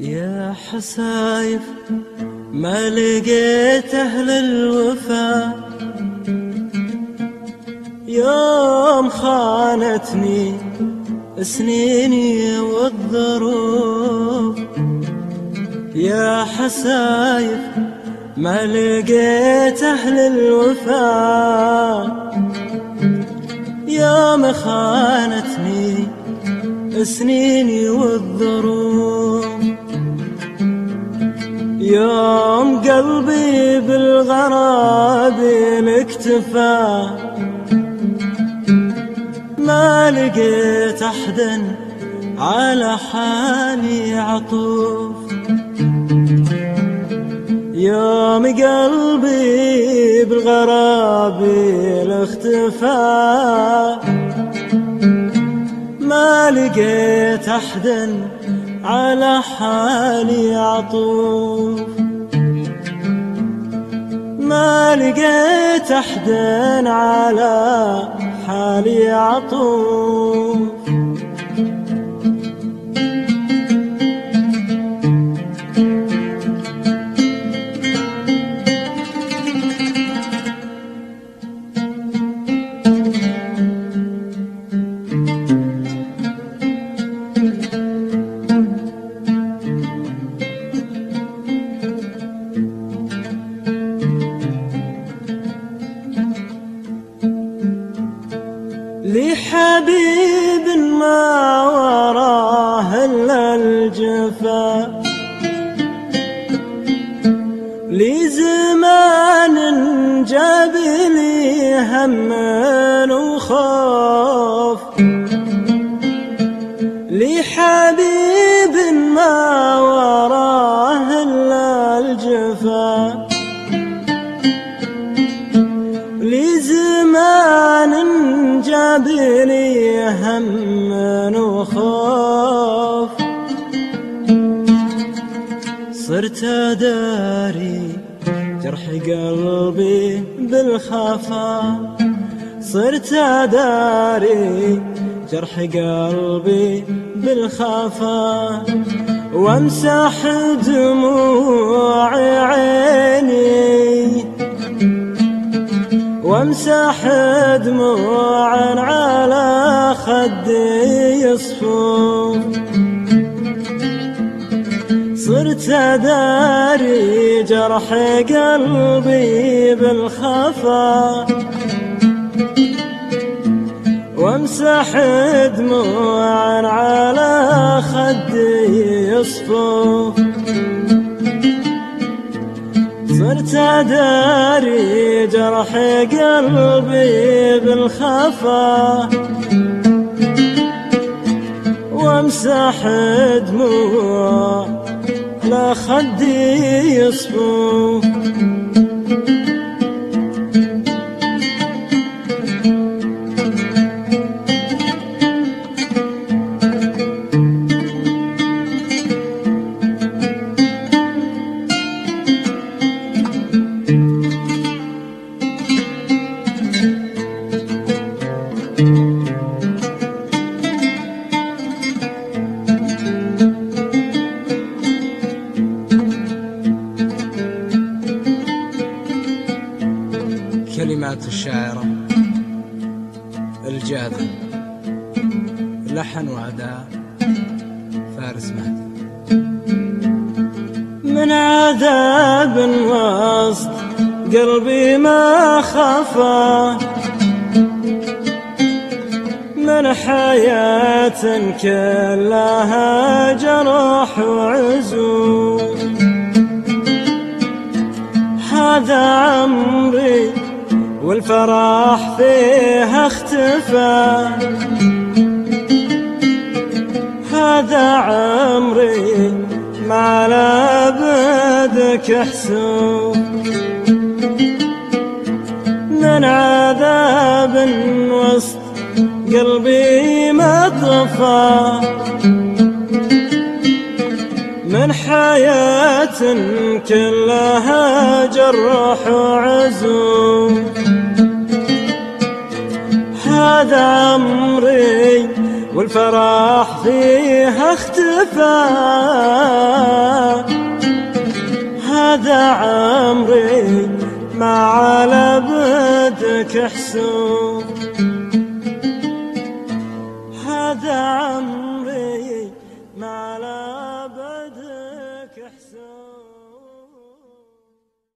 يا حسايف ما لقيت أهل الوفا. يوم خانتني سنيني والظروف. يا حسايف ما لقيت أهل الوفا. يوم خانتني سنيني والظروف. يوم قلبي بالغراب اكتفى ما لقيت أحدا على حالي عطوف يوم قلبي بالغراب اختفى ما لقيت أحدا على حالي عطوف ما لقيت أحدا على حالي عطوف لحبيب ما وراه إلا الجفا لزمان جاب لي هم لي هم وخوف. صرت أداري جرح قلبي بالخفا. صرت أداري جرح قلبي بالخفا. وامسح دموع عيني وامسح دموعا على خدي يصفو صرت أداري جرح قلبي بالخفا. وامسح دموعا على خدي يصفو صرت أداري جرح قلبي بالخفا. وامسح دموع لا خدي يصفو. كلمات الشاعرة الجاذب لحن وأداء فارس مهدي. من عذاب وسط قلبي ما خفى من حياة كلها جرح وعزوز هذا عمري والفرح فيها اختفى. هذا عمري ما لا بدك حسوب من عذاب وسط قلبي ما طفى. من حياة كلها جرح وعزوم هذا عمري والفرح فيها اختفى. هذا عمري ما على بدك حسوب